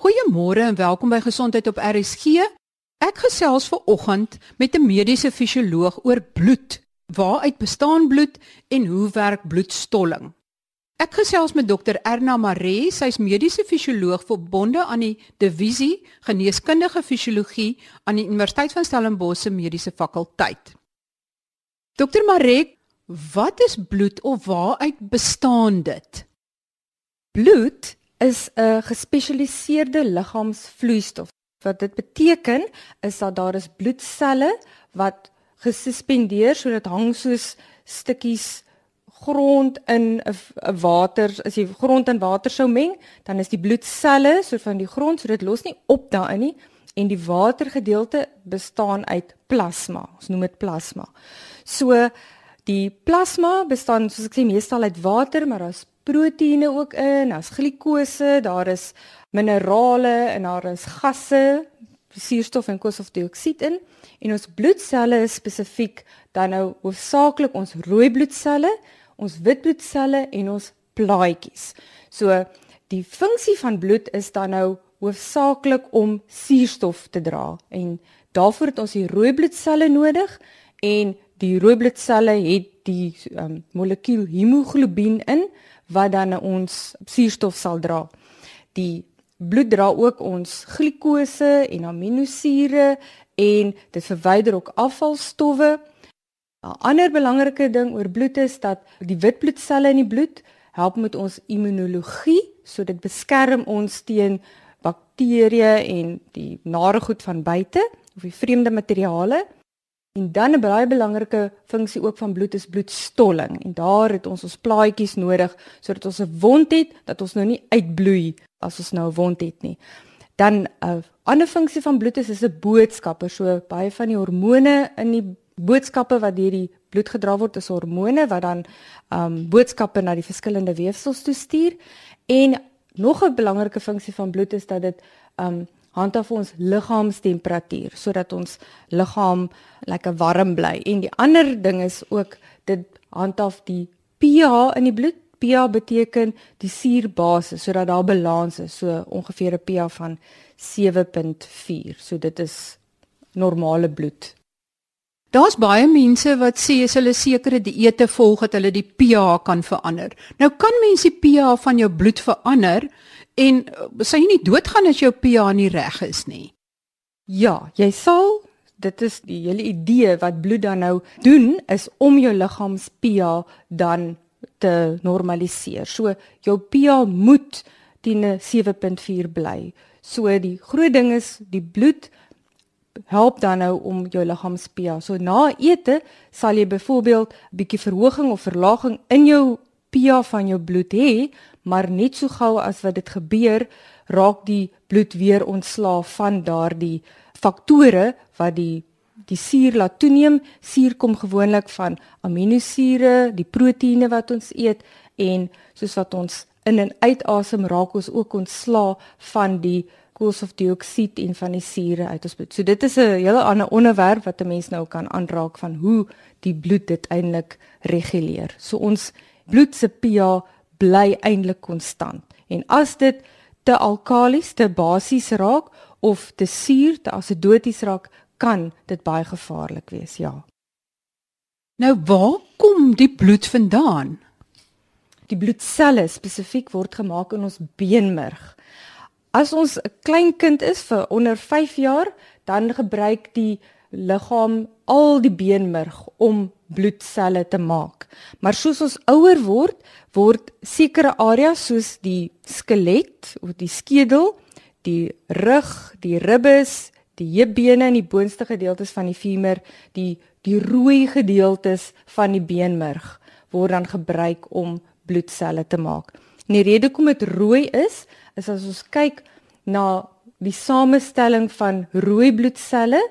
Goeiemôre en welkom by Gesondheid op RSG. Ek gesels ver oggend met 'n mediese fisioloog oor bloed. Waaruit bestaan bloed en hoe werk bloedstolling? Ek gesels met dokter Erna Maree, sy's mediese fisioloog verbonde aan die divisie geneeskundige fisiologie aan die Universiteit van Stellenbosch se mediese fakulteit. Dokter Maree, wat is bloed of waaruit bestaan dit? Bloed is 'n gespesialiseerde liggaamsvloeistof. Wat dit beteken is dat daar is bloedselle wat gesuspendeer sodat hang soos stukkies grond in 'n water as jy grond en water sou meng, dan is die bloedselle so van die grond, so dit los nie op daarin nie en die watergedeelte bestaan uit plasma. Ons noem dit plasma. So die plasma bestaan soos ek sê meestal uit water, maar daar's proteïene ook in, daar's glikose, daar is minerale en daar is gasse, suurstof en koolstofdioksied in. En ons bloedselle is spesifiek dan nou hoofsaaklik ons rooi bloedselle, ons wit bloedselle en ons plaatjies. So die funksie van bloed is dan nou hoofsaaklik om suurstof te dra en daarvoor het ons die rooi bloedselle nodig en die rooi bloedselle het die um, molekuul hemoglobien in wat dan ons suurstof sal dra. Die bloed dra ook ons glikose en aminosure en dit verwyder ook afvalstowwe. 'n Ander belangrike ding oor bloed is dat die wit bloedselle in die bloed help met ons immunologie, so dit beskerm ons teen bakterieë en die nare goed van buite of die vreemde materiale. En dan 'n baie belangrike funksie ook van bloed is bloedstolling en daar het ons ons plaatjies nodig sodat ons 'n wond het dat ons nou nie uitbloei as ons nou 'n wond het nie. Dan 'n ander funksie van bloed is is 'n boodskapper. So baie van die hormone in die boodskappe wat deur die bloed gedra word is hormone wat dan um boodskappe na die verskillende weefsels toestuur. En nog 'n belangrike funksie van bloed is dat dit um handhaaf ons liggaamstemperatuur sodat ons liggaam lekker warm bly. En die ander ding is ook dit handhaaf die pH in die bloed. pH beteken die suurbasis sodat daar balans is, so ongeveer 'n pH van 7.4. So dit is normale bloed. Daar's baie mense wat sê as hulle sekere dieete volg dat hulle die pH kan verander. Nou kan mense die pH van jou bloed verander En sal jy nie doodgaan as jou pH nie reg is nie? Ja, jy sal. Dit is die hele idee wat bloed dan nou doen is om jou liggaam se pH dan te normaliseer. So jou pH moet teen 7.4 bly. So die groot ding is die bloed help dan nou om jou liggaam se pH. So na ete sal jy byvoorbeeld 'n bietjie verhoging of verlaging in jou pH van jou bloed hê, maar net so gou as wat dit gebeur, raak die bloed weer ontslaaf van daardie faktore wat die die suur laat toeneem. Suur kom gewoonlik van aminosure, die proteïene wat ons eet en soos wat ons in en uitasem raak ons ook ontslaaf van die koolstofdioksied en van die sure uit ons bloed. So dit is 'n hele ander onderwerp wat 'n mens nou kan aanraak van hoe die bloed dit eintlik reguleer. So ons bloed se pH bly eintlik konstant. En as dit te alkalies, te basies raak of te suur, te asidoties raak, kan dit baie gevaarlik wees, ja. Nou waar kom die bloed vandaan? Die bloedselle spesifiek word gemaak in ons beenmerg. As ons 'n klein kind is vir onder 5 jaar, dan gebruik die liggaam al die beenmerg om bloedselle te maak. Maar soos ons ouer word, word sekere areas soos die skelet of die skedel, die rug, die ribbes, die heupbene en die boonste gedeeltes van die femur, die die rooi gedeeltes van die beenmerg word dan gebruik om bloedselle te maak. En die rede hoekom dit rooi is, is as ons kyk na die samestelling van rooi bloedselle,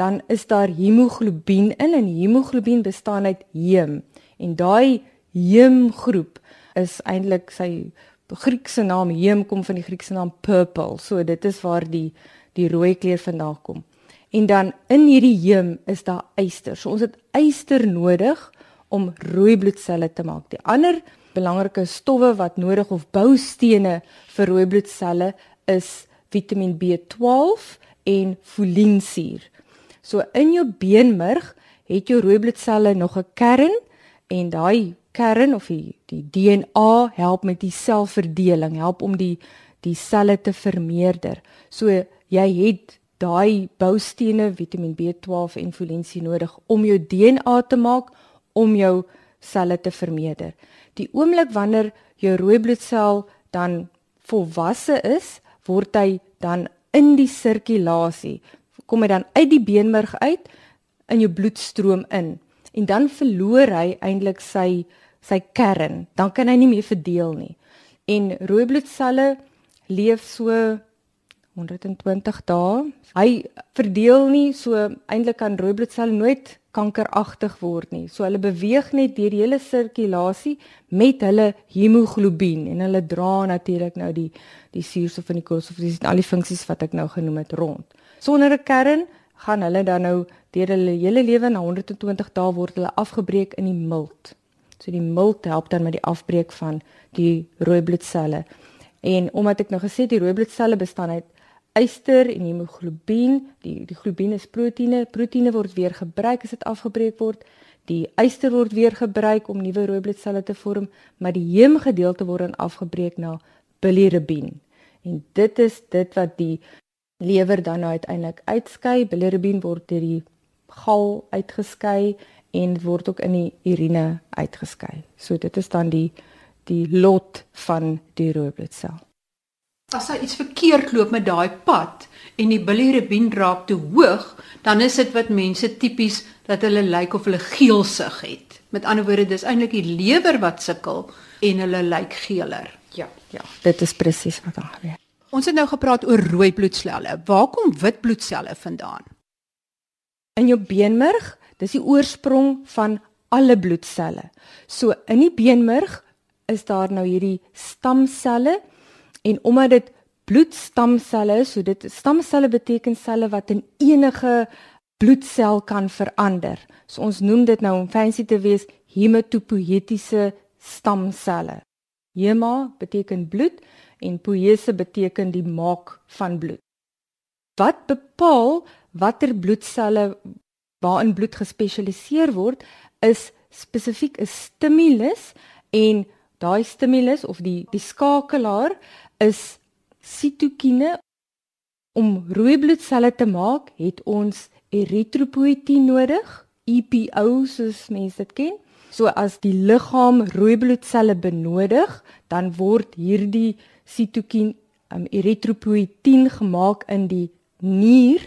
dan is daar hemoglobien in en hemoglobien bestaan uit heem. En daai heemgroep is eintlik sy Griekse naam heem kom van die Griekse naam purple. So dit is waar die die rooi kleur vandaan kom. En dan in hierdie heem is daar yster so ons het yster nodig om rooi bloedselle te maak. Die ander belangrike stowwe wat nodig of boustene vir rooi bloedselle is Vitamiin B12 en foliensuur. So in jou beenmerg het jou rooi bloedselle nog 'n kern en daai kern of die, die DNA help met die selverdeling, help om die die selle te vermeerder. So jy het daai boustene Vitamiin B12 en foliensuur nodig om jou DNA te maak om jou selle te vermeerder. Die oomblik wanneer jou rooi bloedsel dan volwasse is, word hy dan in die sirkulasie kom hy dan uit die beenmerg uit in jou bloedstroom in. En dan verloor hy eintlik sy sy kern. Dan kan hy nie meer verdeel nie. En rooi bloedselle leef so 120 dae. Hy verdeel nie so eintlik kan rooi bloedselle nooit kankeragtig word nie. So hulle beweeg net deur die hele sirkulasie met hulle hemoglobien en hulle dra natuurlik nou die die suurstof en die koolstof, dis al die funksies wat ek nou genoem het rond. Sonder 'n kern gaan hulle dan nou deur hulle hele lewe na 120 dae word hulle afgebreek in die milt. So die milt help dan met die afbreek van die rooi bloedselle. En omdat ek nou gesê die rooi bloedselle bestaan uit yster en hemoglobien, die die globien is proteïene, proteïene word weer gebruik as dit afgebreek word. Die yster word weer gebruik om nuwe rooi bloedselle te vorm, maar die heemgedeelte word dan afgebreek na bilirubin. En dit is dit wat die lewer dan nou uiteindelik uitskei. Bilirubin word deur die gal uitgeskei en word ook in die urine uitgeskei. So dit is dan die die lot van die rooi bloedsel as daar iets verkeerd loop met daai pad en die bilirubin raak te hoog, dan is dit wat mense tipies dat hulle lyk of hulle geelsig het. Met ander woorde, dis eintlik die lewer wat sukkel en hulle lyk geeler. Ja, ja, dit is presies wat daar gebeur. Ons het nou gepraat oor rooi bloedselle. Waar kom wit bloedselle vandaan? In jou beenmerg, dis die oorsprong van alle bloedselle. So in die beenmerg is daar nou hierdie stamselle En omdat dit bloedstamselle is, so dit stamselle beteken selle wat in enige bloedsel kan verander. So ons noem dit nou om fancy te wees hematopoietiese stamselle. Hema beteken bloed en poiese beteken die maak van bloed. Wat bepaal watter bloedselle waarin bloed gespesialiseer word is spesifiek 'n stimulus en daai stimulus of die die skakelaar is sitokine om rooi bloedselle te maak, het ons eritropoietin nodig, EPO soos mense dit ken. So as die liggaam rooi bloedselle benodig, dan word hierdie sitokin um, eritropoietin gemaak in die nier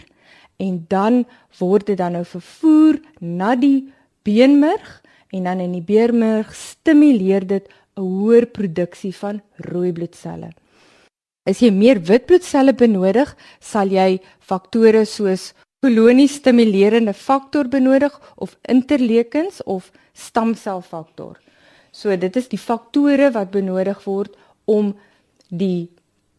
en dan word dit dan nou vervoer na die beenmerg en dan in die beenmerg stimuleer dit 'n hoër produksie van rooi bloedselle. As jy meer wit bloedselle benodig, sal jy faktore soos koloniestimulerende faktor benodig of interleukens of stamselfaktor. So dit is die faktore wat benodig word om die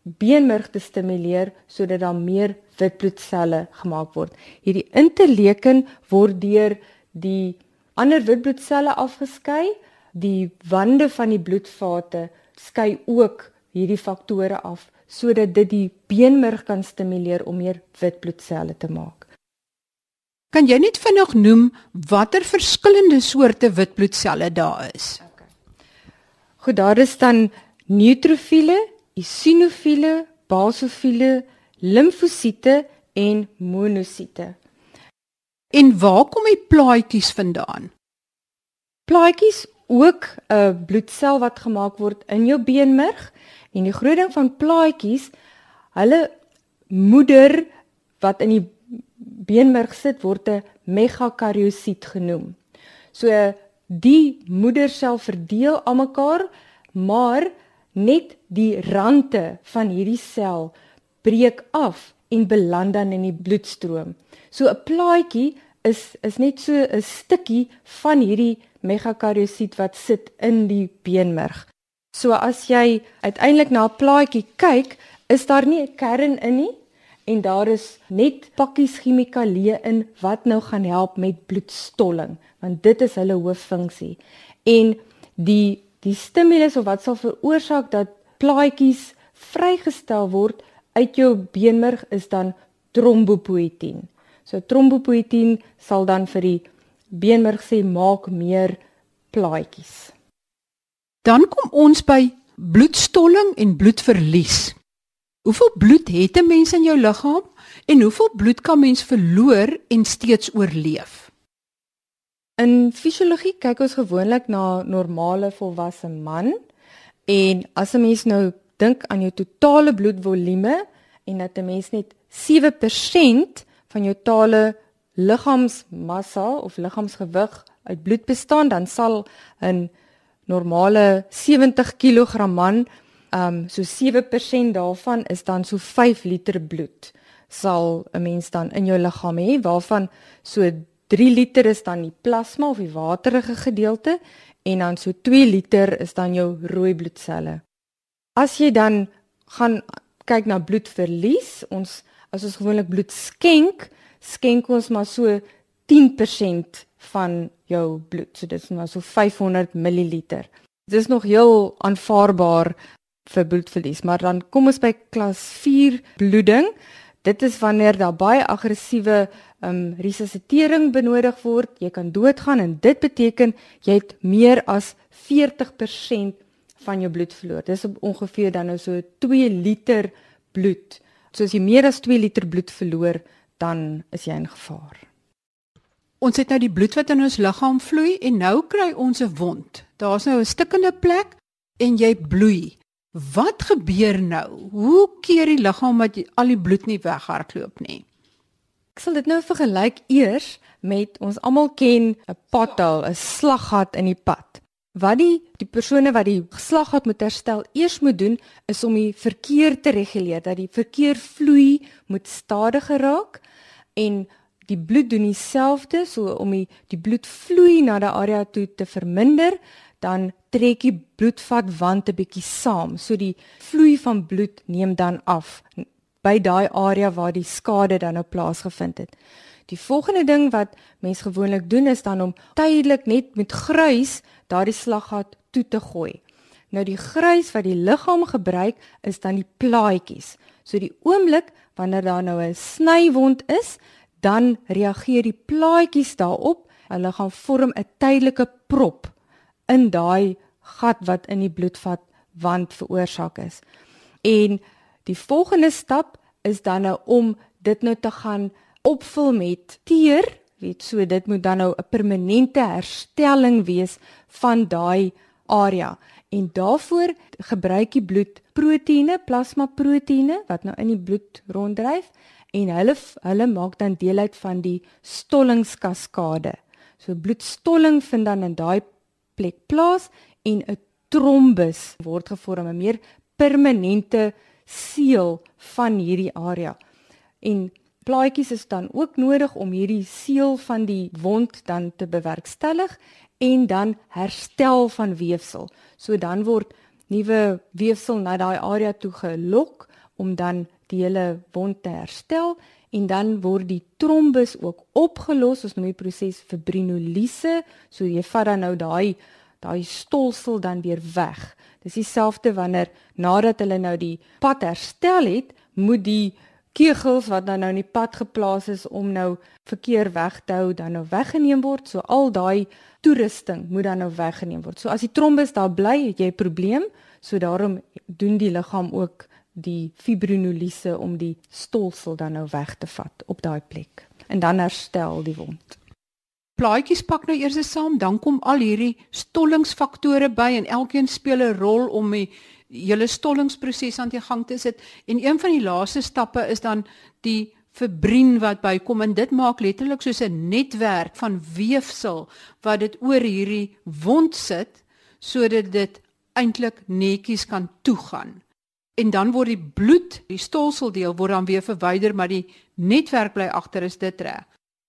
beenmerg te stimuleer sodat daar meer wit bloedselle gemaak word. Hierdie interleuken word deur die ander wit bloedselle afgeskei. Die wande van die bloedvate skei ook hierdie faktore af sodat dit die beenmerg kan stimuleer om meer wit bloedselle te maak. Kan jy net vinnig noem watter verskillende soorte wit bloedselle daar is? Okay. Goed, daar is dan neutrofiele, eosinofiele, basofiele, limfosiete en monosiete. En waar kom die plaatjies vandaan? Plaatjies ook 'n bloedsel wat gemaak word in jou beenmerg En die groot ding van plaatjies, hulle moeder wat in die beenmerg sit word 'n megakariosiet genoem. So die moedersel verdeel almekaar, maar net die rande van hierdie sel breek af en beland dan in die bloedstroom. So 'n plaatjie is is net so 'n stukkie van hierdie megakariosiet wat sit in die beenmerg. So as jy uiteindelik na 'n plaatjie kyk, is daar nie 'n kern in nie en daar is net pakkies chemikalieë in wat nou gaan help met bloedstolling, want dit is hulle hooffunksie. En die die stimulus of wat sal veroorsaak dat plaatjies vrygestel word uit jou beenmerg is dan trombopoetin. So trombopoetin sal dan vir die beenmerg sê maak meer plaatjies. Dan kom ons by bloedstolling en bloedverlies. Hoeveel bloed het 'n mens in jou liggaam en hoeveel bloed kan mens verloor en steeds oorleef? In fisiologie kyk ons gewoonlik na normale volwasse man en as 'n mens nou dink aan jou totale bloedvolume en dat 'n mens net 7% van jou totale liggaamsmassa of liggaamsgewig uit bloed bestaan, dan sal 'n normale 70 kg man, um so 7% daarvan is dan so 5 liter bloed sal 'n mens dan in jou liggaam hê waarvan so 3 liter is dan die plasma of die waterige gedeelte en dan so 2 liter is dan jou rooi bloedselle. As jy dan gaan kyk na bloedverlies, ons as ons gewoonlik bloed skenk, skenk ons maar so 10% van jou bloed. So dit is maar so 500 ml. Dit is nog heel aanvaarbaar vir bloedverlies, maar dan kom ons by klas 4 bloeding. Dit is wanneer daar baie aggressiewe um resusitering benodig word. Jy kan doodgaan en dit beteken jy het meer as 40% van jou bloed verloor. Dis ongeveer dan nou so 2 liter bloed. So as jy meer as 2 liter bloed verloor, dan is jy in gevaar. Ons het nou die bloed wat in ons liggaam vloei en nou kry ons 'n wond. Daar's nou 'n stikkende plek en jy bloei. Wat gebeur nou? Hoe keer die liggaam dat al die bloed nie weghardloop nie? Ek sal dit nou vergelyk eers met ons almal ken 'n pothole, 'n slaggat in die pad. Wat die die persone wat die slaggat moet herstel eers moet doen is om die verkeer te reguleer dat die verkeer vloei moet stadiger raak en die bloed doen dieselfde so om die die bloedvloei na die area toe te verminder dan trek die bloedvat wand 'n bietjie saam. So die vloei van bloed neem dan af by daai area waar die skade dan nou plaasgevind het. Die volgende ding wat mense gewoonlik doen is dan om tydelik net met gruis daardie slaggat toe te gooi. Nou die gruis wat die liggaam gebruik is dan die plaatjies. So die oomblik wanneer daar nou 'n snywond is dan reageer die plaatjies daarop. Hulle gaan vorm 'n tydelike prop in daai gat wat in die bloedvat wand veroorsaak is. En die volgende stap is dan nou om dit nou te gaan opvul met teer, weet so dit moet dan nou 'n permanente herstelling wees van daai area. En daarvoor gebruik die bloed proteïene, plasma proteïene wat nou in die bloed ronddryf en hulle hulle maak dan deel uit van die stollingskaskade. So bloedstolling vind dan in daai plek plaas en 'n trombus word gevorm, 'n meer permanente seël van hierdie area. En plaatjies is dan ook nodig om hierdie seël van die wond dan te bewerkstellig en dan herstel van weefsel. So dan word nuwe weefsel na daai area toe gelok om dan die hele wond te herstel en dan word die trombus ook opgelos. Ons noem die proses fibrinolise. So jy vat dan nou daai daai stolsel dan weer weg. Dis dieselfde wanneer nadat hulle nou die pad herstel het moet die kegels wat dan nou in die pad geplaas is om nou verkeer weg te hou dan nou weggeneem word. So al daai toerusting moet dan nou weggeneem word. So as die trombus daar bly het jy 'n probleem. So daarom doen die liggaam ook die fibrinolise om die stolsel dan nou weg te vat op daai plek. En dan herstel die wond. Plaatjies pak nou eers saam, dan kom al hierdie stollingsfaktore by en elkeen speel 'n rol om die hele stollingsproses aan die gang te sit. En een van die laaste stappe is dan die fibrin wat bykom. En dit maak letterlik soos 'n netwerk van weefsel wat dit oor hierdie wond sit sodat dit eintlik netjies kan toegaan. En dan word die bloed, die stolseldeel word dan weer verwyder, maar die netwerk bly agter is dit reg.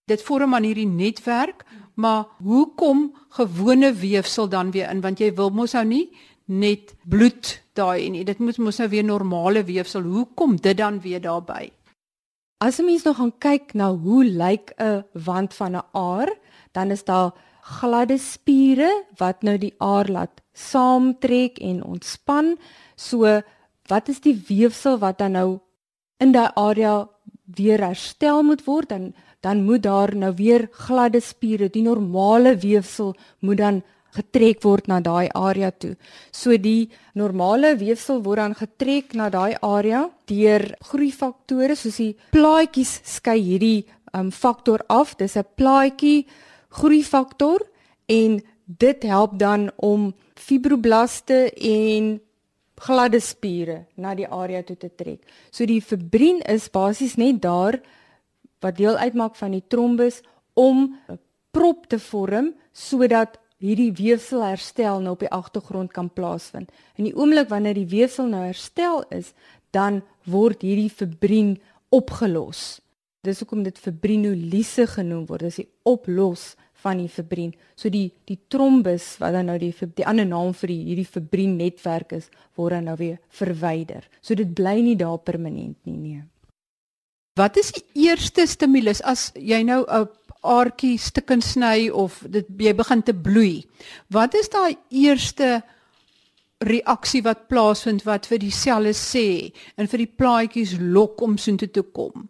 Dit vorm aan hierdie netwerk, maar hoekom gewone weefsel dan weer in? Want jy wil mos nou nie net bloed daai en dit moet mos nou weer normale weefsel. Hoekom dit dan weer daarbey? As 'n mens nog gaan kyk na hoe lyk 'n wand van 'n aar, dan is daar gladde spiere wat nou die aar laat saamtrek en ontspan. So wat is die weefsel wat dan nou in daai area weer herstel moet word dan dan moet daar nou weer gladde spiere, die normale weefsel moet dan getrek word na daai area toe. So die normale weefsel word dan getrek na daai area deur groeifaktore soos die plaatjies skei hierdie um, faktor af. Dis 'n plaatjie groeifaktor en dit help dan om fibroblaste en gladde spiere na die area toe te trek. So die fibrien is basies net daar wat deel uitmaak van die trombus om 'n prop te vorm sodat hierdie weefsel herstel nou op die agtergrond kan plaasvind. In die oomblik wanneer die weefsel nou herstel is, dan word hierdie fibrien opgelos. Dis hoekom dit fibrinolise genoem word. Dis die oplos van die fibrien. So die die trombus wat dan nou die die ander naam vir die hierdie fibrien netwerk is, word dan nou weer verwyder. So dit bly nie daar permanent nie, nee. Wat is die eerste stimulus as jy nou 'n aardjie stukken sny of dit jy begin te bloei. Wat is daai eerste reaksie wat plaasvind wat vir die selle sê en vir die plaatjies lok om soontoe te kom?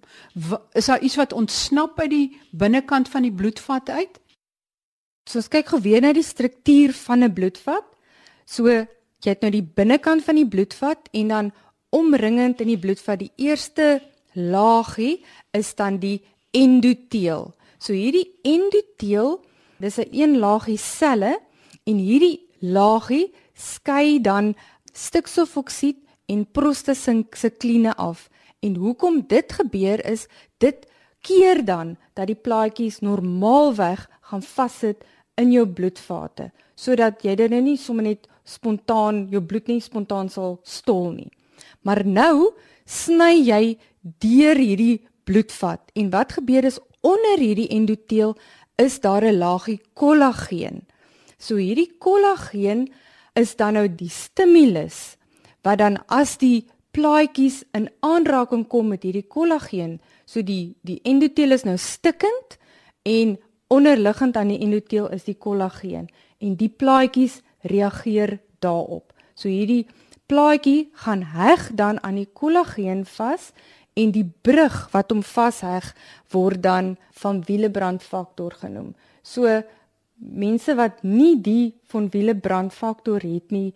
Is daar iets wat ontsnap uit die binnekant van die bloedvat uit? So as kyk gou weer na die struktuur van 'n bloedvat. So jy het nou die binnekant van die bloedvat en dan omringend in die bloedvat die eerste laagie is dan die endoteel. So hierdie endoteel, dis 'n een laagie selle en hierdie laagie skei dan stikstofoksied en prostasikline af. En hoekom dit gebeur is dit keer dan dat die plaatjies normaalweg gaan vassit in jou bloedvate sodat jy dit nou nie sommer net spontaan jou bloed nie spontaan sal stol nie. Maar nou sny jy deur hierdie bloedvat en wat gebeur is onder hierdie endoteel is daar 'n laagie kollageen. So hierdie kollageen is dan nou die stimulus wat dan as die plaatjies in aanraking kom met hierdie kollageen, so die die endoteel is nou stikkend en onderliggend aan die endoteel is die kollageen en die plaatjies reageer daarop. So hierdie plaatjie gaan heg dan aan die kollageen vas en die brug wat hom vasheg word dan van Willebrand faktor genoem. So mense wat nie die van Willebrand faktor het nie,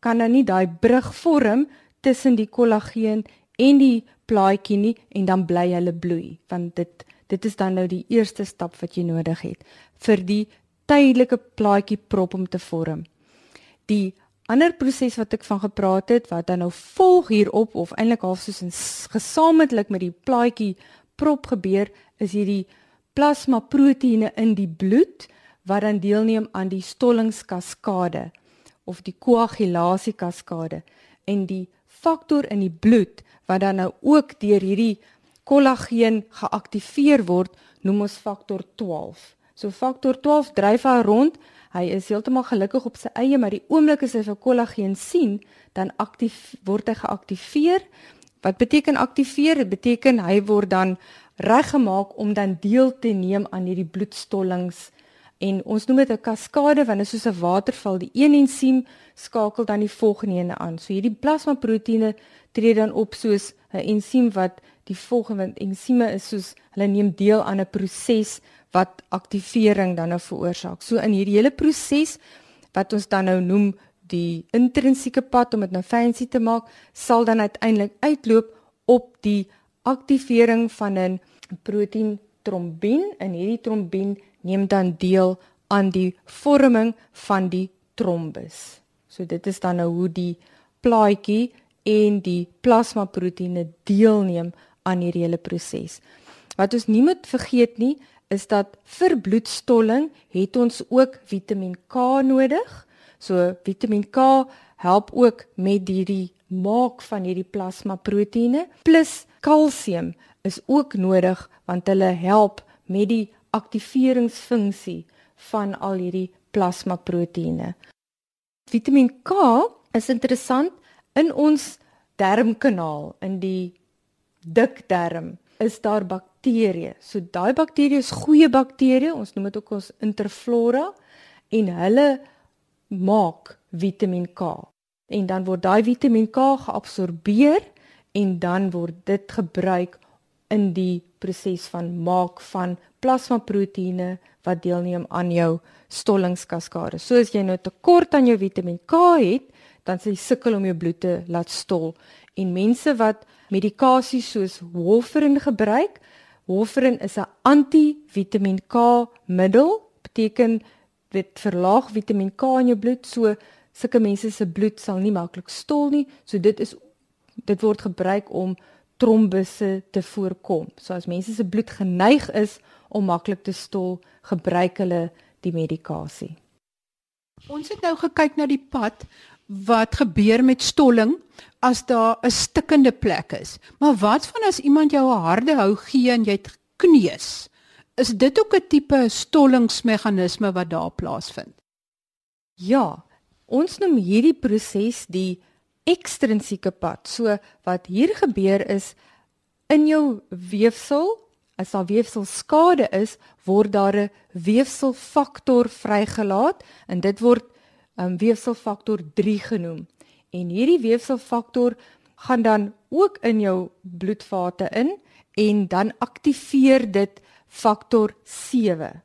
kan dan nie daai brug vorm tussen die kollageen en die plaatjie nie en dan bly hulle bloei want dit dit is dan nou die eerste stap wat jy nodig het vir die tydelike plaatjie prop om te vorm. Die ander proses wat ek van gepraat het wat dan nou volg hierop of eintlik half soos 'n gesamentlik met die plaatjie prop gebeur is hierdie plasma proteïene in die bloed wat dan deelneem aan die stollingskaskade of die koagulasie kaskade en die faktor in die bloed wat dan nou ook deur hierdie kollageen geaktiveer word noem ons faktor 12. So faktor 12 dryf haar rond Hy is heeltemal gelukkig op sy eie, maar die oomblik as hy vir kollageen sien, dan aktief word hy geaktiveer. Wat beteken aktiveer? Dit beteken hy word dan reggemaak om dan deel te neem aan hierdie bloedstollings en ons noem dit 'n kaskade want dit is soos 'n waterval. Die een ensiem skakel dan die volgende ene aan. So hierdie plasmaproteïene tree dan op soos 'n ensiem wat die volgende ensieme is soos hulle neem deel aan 'n proses wat aktivering dan nou veroorsaak. So in hierdie hele proses wat ons dan nou noem die intrinsieke pad om dit nou fancy te maak, sal dan uiteindelik uitloop op die aktivering van 'n proteïen trombien en hierdie trombien neem dan deel aan die vorming van die trombus. So dit is dan nou hoe die plaatjie en die plasmaproteïene deelneem aan hierdie hele proses. Wat ons nie moet vergeet nie, is dat vir bloedstolling het ons ook Vitamiin K nodig. So Vitamiin K help ook met hierdie maak van hierdie plasmaproteïene plus kalsium is ook nodig want hulle help met die aktiveringsfunksie van al hierdie plasmaproteïene. Vitamiin K is interessant in ons darmkanaal in die dikdarm is daar bakterieë. So daai bakterieë is goeie bakterieë, ons noem dit ook ons interflora en hulle maak Vitamiin K. En dan word daai Vitamiin K geabsorbeer en dan word dit gebruik in die proses van maak van plasmaproteïene wat deelneem aan jou stollingskaskade. So as jy nou tekort aan jou Vitamiin K het, dan sal jy sukkel om jou bloed te laat stol. En mense wat medikasie soos warfarin gebruik, warfarin is 'n anti-Vitamiin K middel, beteken dit verlaag Vitamiin K in jou bloed, so sulke mense se bloed sal nie maklik stol nie. So dit is dit word gebruik om trombusse te voorkom. So as mense se bloed geneig is om maklik te stol, gebruik hulle die medikasie. Ons het nou gekyk na die pad wat gebeur met stolling as daar 'n stikkende plek is. Maar wat van as iemand jou 'n harde hou gee en jy het gekneus? Is dit ook 'n tipe stollingsmeganisme wat daar plaasvind? Ja, ons noem hierdie proses die ekstrinsieke pad. So wat hier gebeur is in jou weefsel, as daar weefselskade is, word daar 'n weefselfaktor vrygelaat en dit word um, weefselfaktor 3 genoem. En hierdie weefselfaktor gaan dan ook in jou bloedvate in en dan aktiveer dit faktor 7.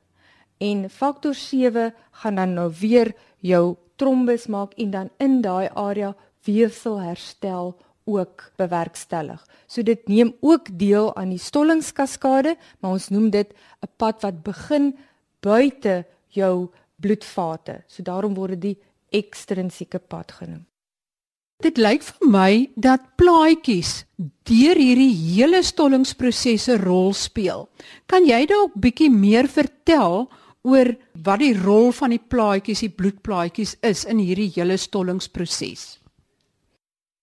En faktor 7 gaan dan nou weer jou trombus maak en dan in daai area weefselherstel ook bewerkstellig. So dit neem ook deel aan die stollingskaskade, maar ons noem dit 'n pad wat begin buite jou bloedvate. So daarom word dit die ekstrinsieke pad genoem. Dit lyk vir my dat plaatjies deur hierdie hele stollingsprosesse rol speel. Kan jy dalk bietjie meer vertel oor wat die rol van die plaatjies, die bloedplaatjies is in hierdie hele stollingsproses?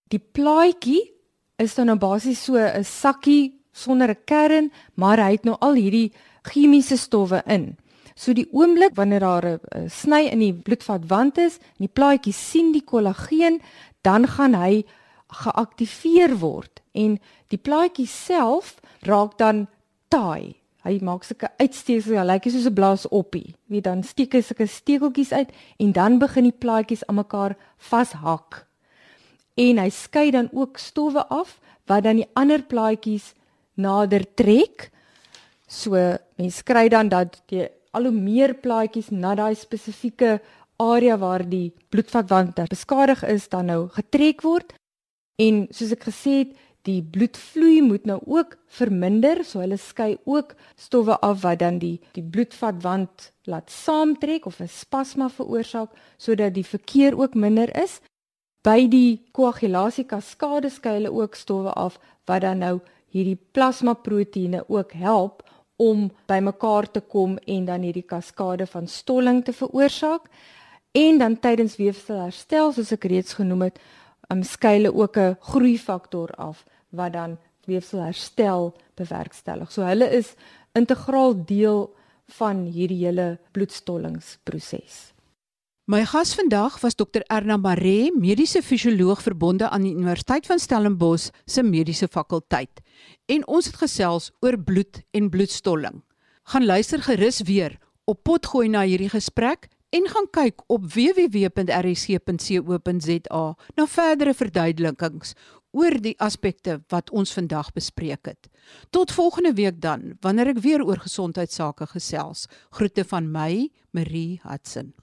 Die plaatjie is dan nou basies so 'n sakkie sonder 'n kern, maar hy het nou al hierdie chemiese stowwe in. So die oomblik wanneer daar 'n sny in die bloedvatwand is, en die plaatjie sien die kollageen, dan gaan hy geaktiveer word en die plaatjie self raak dan taai. Hy maak sulke uitsteeksels, hy lyk soos 'n blaasoppie. Wie dan steek hy sulke stekeltjies uit en dan begin die plaatjies aan mekaar vashak en hy skei dan ook stowwe af wat dan die ander plaatjies nader trek. So mense kry dan dat die al hoe meer plaatjies na daai spesifieke area waar die bloedvatwand beskadig is dan nou getrek word. En soos ek gesê het, die bloedvloei moet nou ook verminder, so hulle skei ook stowwe af wat dan die die bloedvatwand laat saamtrek of 'n spasma veroorsaak sodat die verkeer ook minder is by die koagulasie kaskade skei hulle ook stowwe af wat dan nou hierdie plasmaproteïene ook help om bymekaar te kom en dan hierdie kaskade van stolling te veroorsaak. En dan tydens weefselherstel soos ek reeds genoem het, um, skei hulle ook 'n groeifaktor af wat dan weefselherstel bewerkstellig. So hulle is integraal deel van hierdie hele bloedstollingsproses. My gas vandag was Dr Erna Maree, mediese fisioloog verbonde aan die Universiteit van Stellenbosch se mediese fakulteit. En ons het gesels oor bloed en bloedstolling. Gaan luister gerus weer op potgooi na hierdie gesprek en gaan kyk op www.rsc.co.za na verdere verduidelikings oor die aspekte wat ons vandag bespreek het. Tot volgende week dan, wanneer ek weer oor gesondheidsake gesels. Groete van my, Marie Hudson.